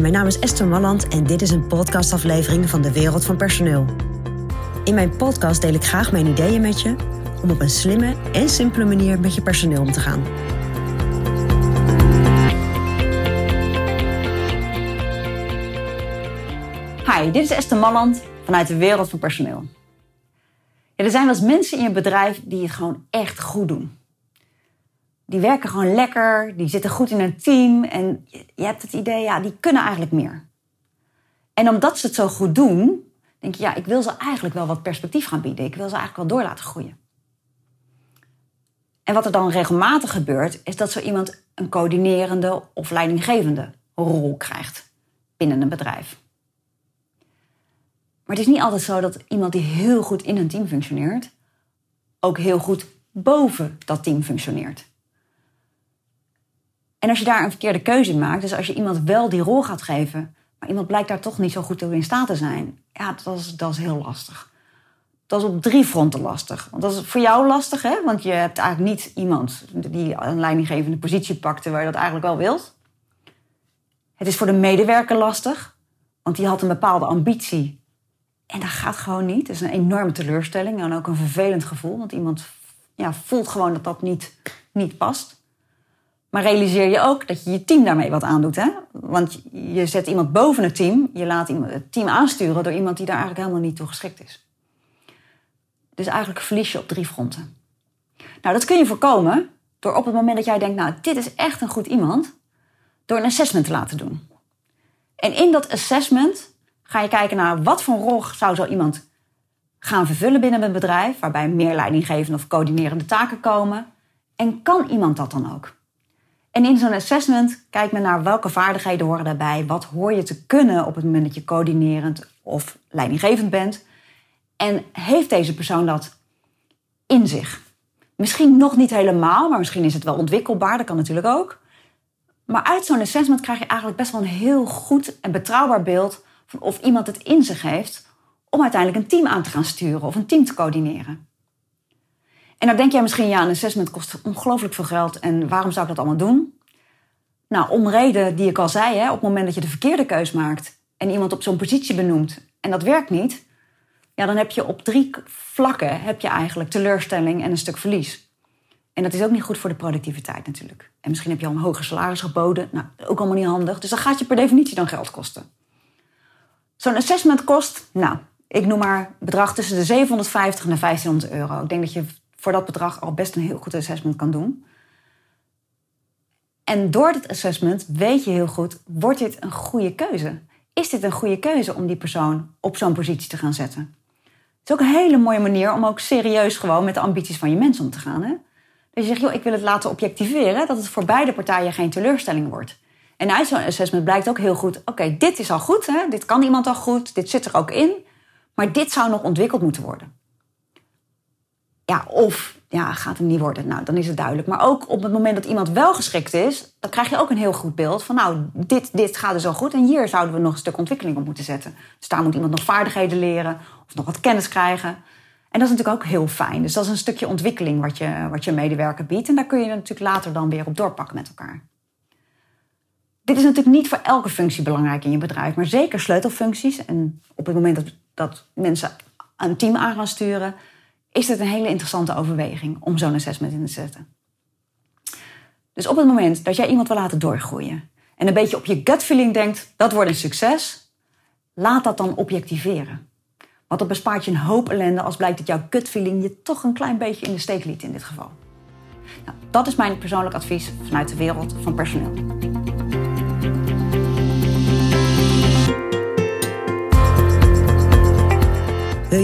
Mijn naam is Esther Malland en dit is een podcastaflevering van de Wereld van Personeel. In mijn podcast deel ik graag mijn ideeën met je om op een slimme en simpele manier met je personeel om te gaan. Hi, dit is Esther Malland vanuit de Wereld van Personeel. Er zijn wel eens mensen in je bedrijf die het gewoon echt goed doen. Die werken gewoon lekker, die zitten goed in een team en je hebt het idee, ja, die kunnen eigenlijk meer. En omdat ze het zo goed doen, denk je, ja, ik wil ze eigenlijk wel wat perspectief gaan bieden. Ik wil ze eigenlijk wel door laten groeien. En wat er dan regelmatig gebeurt, is dat zo iemand een coördinerende of leidinggevende rol krijgt binnen een bedrijf. Maar het is niet altijd zo dat iemand die heel goed in een team functioneert, ook heel goed boven dat team functioneert. En als je daar een verkeerde keuze in maakt, dus als je iemand wel die rol gaat geven, maar iemand blijkt daar toch niet zo goed toe in staat te zijn, ja, dat is, dat is heel lastig. Dat is op drie fronten lastig. Want dat is voor jou lastig, hè? want je hebt eigenlijk niet iemand die een leidinggevende positie pakt waar je dat eigenlijk wel wilt. Het is voor de medewerker lastig, want die had een bepaalde ambitie en dat gaat gewoon niet. Het is een enorme teleurstelling en ook een vervelend gevoel, want iemand ja, voelt gewoon dat dat niet, niet past. Maar realiseer je ook dat je je team daarmee wat aandoet. Hè? Want je zet iemand boven het team. Je laat het team aansturen door iemand die daar eigenlijk helemaal niet toe geschikt is. Dus eigenlijk verlies je op drie fronten. Nou, dat kun je voorkomen door op het moment dat jij denkt... nou, dit is echt een goed iemand... door een assessment te laten doen. En in dat assessment ga je kijken naar... wat voor rol zou zo iemand gaan vervullen binnen een bedrijf... waarbij meer leidinggevende of coördinerende taken komen... en kan iemand dat dan ook? En in zo'n assessment kijkt men naar welke vaardigheden horen daarbij. Wat hoor je te kunnen op het moment dat je coördinerend of leidinggevend bent. En heeft deze persoon dat in zich? Misschien nog niet helemaal, maar misschien is het wel ontwikkelbaar. Dat kan natuurlijk ook. Maar uit zo'n assessment krijg je eigenlijk best wel een heel goed en betrouwbaar beeld van of iemand het in zich heeft om uiteindelijk een team aan te gaan sturen of een team te coördineren. En dan denk jij misschien, ja, een assessment kost ongelooflijk veel geld en waarom zou ik dat allemaal doen? Nou, om reden die ik al zei, hè, op het moment dat je de verkeerde keus maakt en iemand op zo'n positie benoemt en dat werkt niet, ja, dan heb je op drie vlakken heb je eigenlijk teleurstelling en een stuk verlies. En dat is ook niet goed voor de productiviteit natuurlijk. En misschien heb je al een hoger salaris geboden, nou, ook allemaal niet handig. Dus dat gaat je per definitie dan geld kosten. Zo'n assessment kost, nou, ik noem maar bedrag tussen de 750 en de 1500 euro. Ik denk dat je voor dat bedrag al best een heel goed assessment kan doen. En door dit assessment weet je heel goed, wordt dit een goede keuze? Is dit een goede keuze om die persoon op zo'n positie te gaan zetten? Het is ook een hele mooie manier om ook serieus gewoon met de ambities van je mensen om te gaan. Hè? Dus je zegt, joh, ik wil het laten objectiveren, dat het voor beide partijen geen teleurstelling wordt. En uit zo'n assessment blijkt ook heel goed, oké, dit is al goed, hè? dit kan iemand al goed, dit zit er ook in, maar dit zou nog ontwikkeld moeten worden. Ja, of ja, gaat hem niet worden. Nou, dan is het duidelijk. Maar ook op het moment dat iemand wel geschikt is, dan krijg je ook een heel goed beeld van, nou, dit, dit gaat dus al goed en hier zouden we nog een stuk ontwikkeling op moeten zetten. Dus daar moet iemand nog vaardigheden leren of nog wat kennis krijgen. En dat is natuurlijk ook heel fijn. Dus dat is een stukje ontwikkeling wat je, wat je medewerker biedt. En daar kun je natuurlijk later dan weer op doorpakken met elkaar. Dit is natuurlijk niet voor elke functie belangrijk in je bedrijf, maar zeker sleutelfuncties. En op het moment dat, dat mensen een team aan gaan sturen, is het een hele interessante overweging om zo'n assessment in te zetten. Dus op het moment dat jij iemand wil laten doorgroeien en een beetje op je gut feeling denkt dat wordt een succes, laat dat dan objectiveren. Want dat bespaart je een hoop ellende als blijkt dat jouw gut feeling je toch een klein beetje in de steek liet in dit geval. Nou, dat is mijn persoonlijk advies vanuit de wereld van personeel.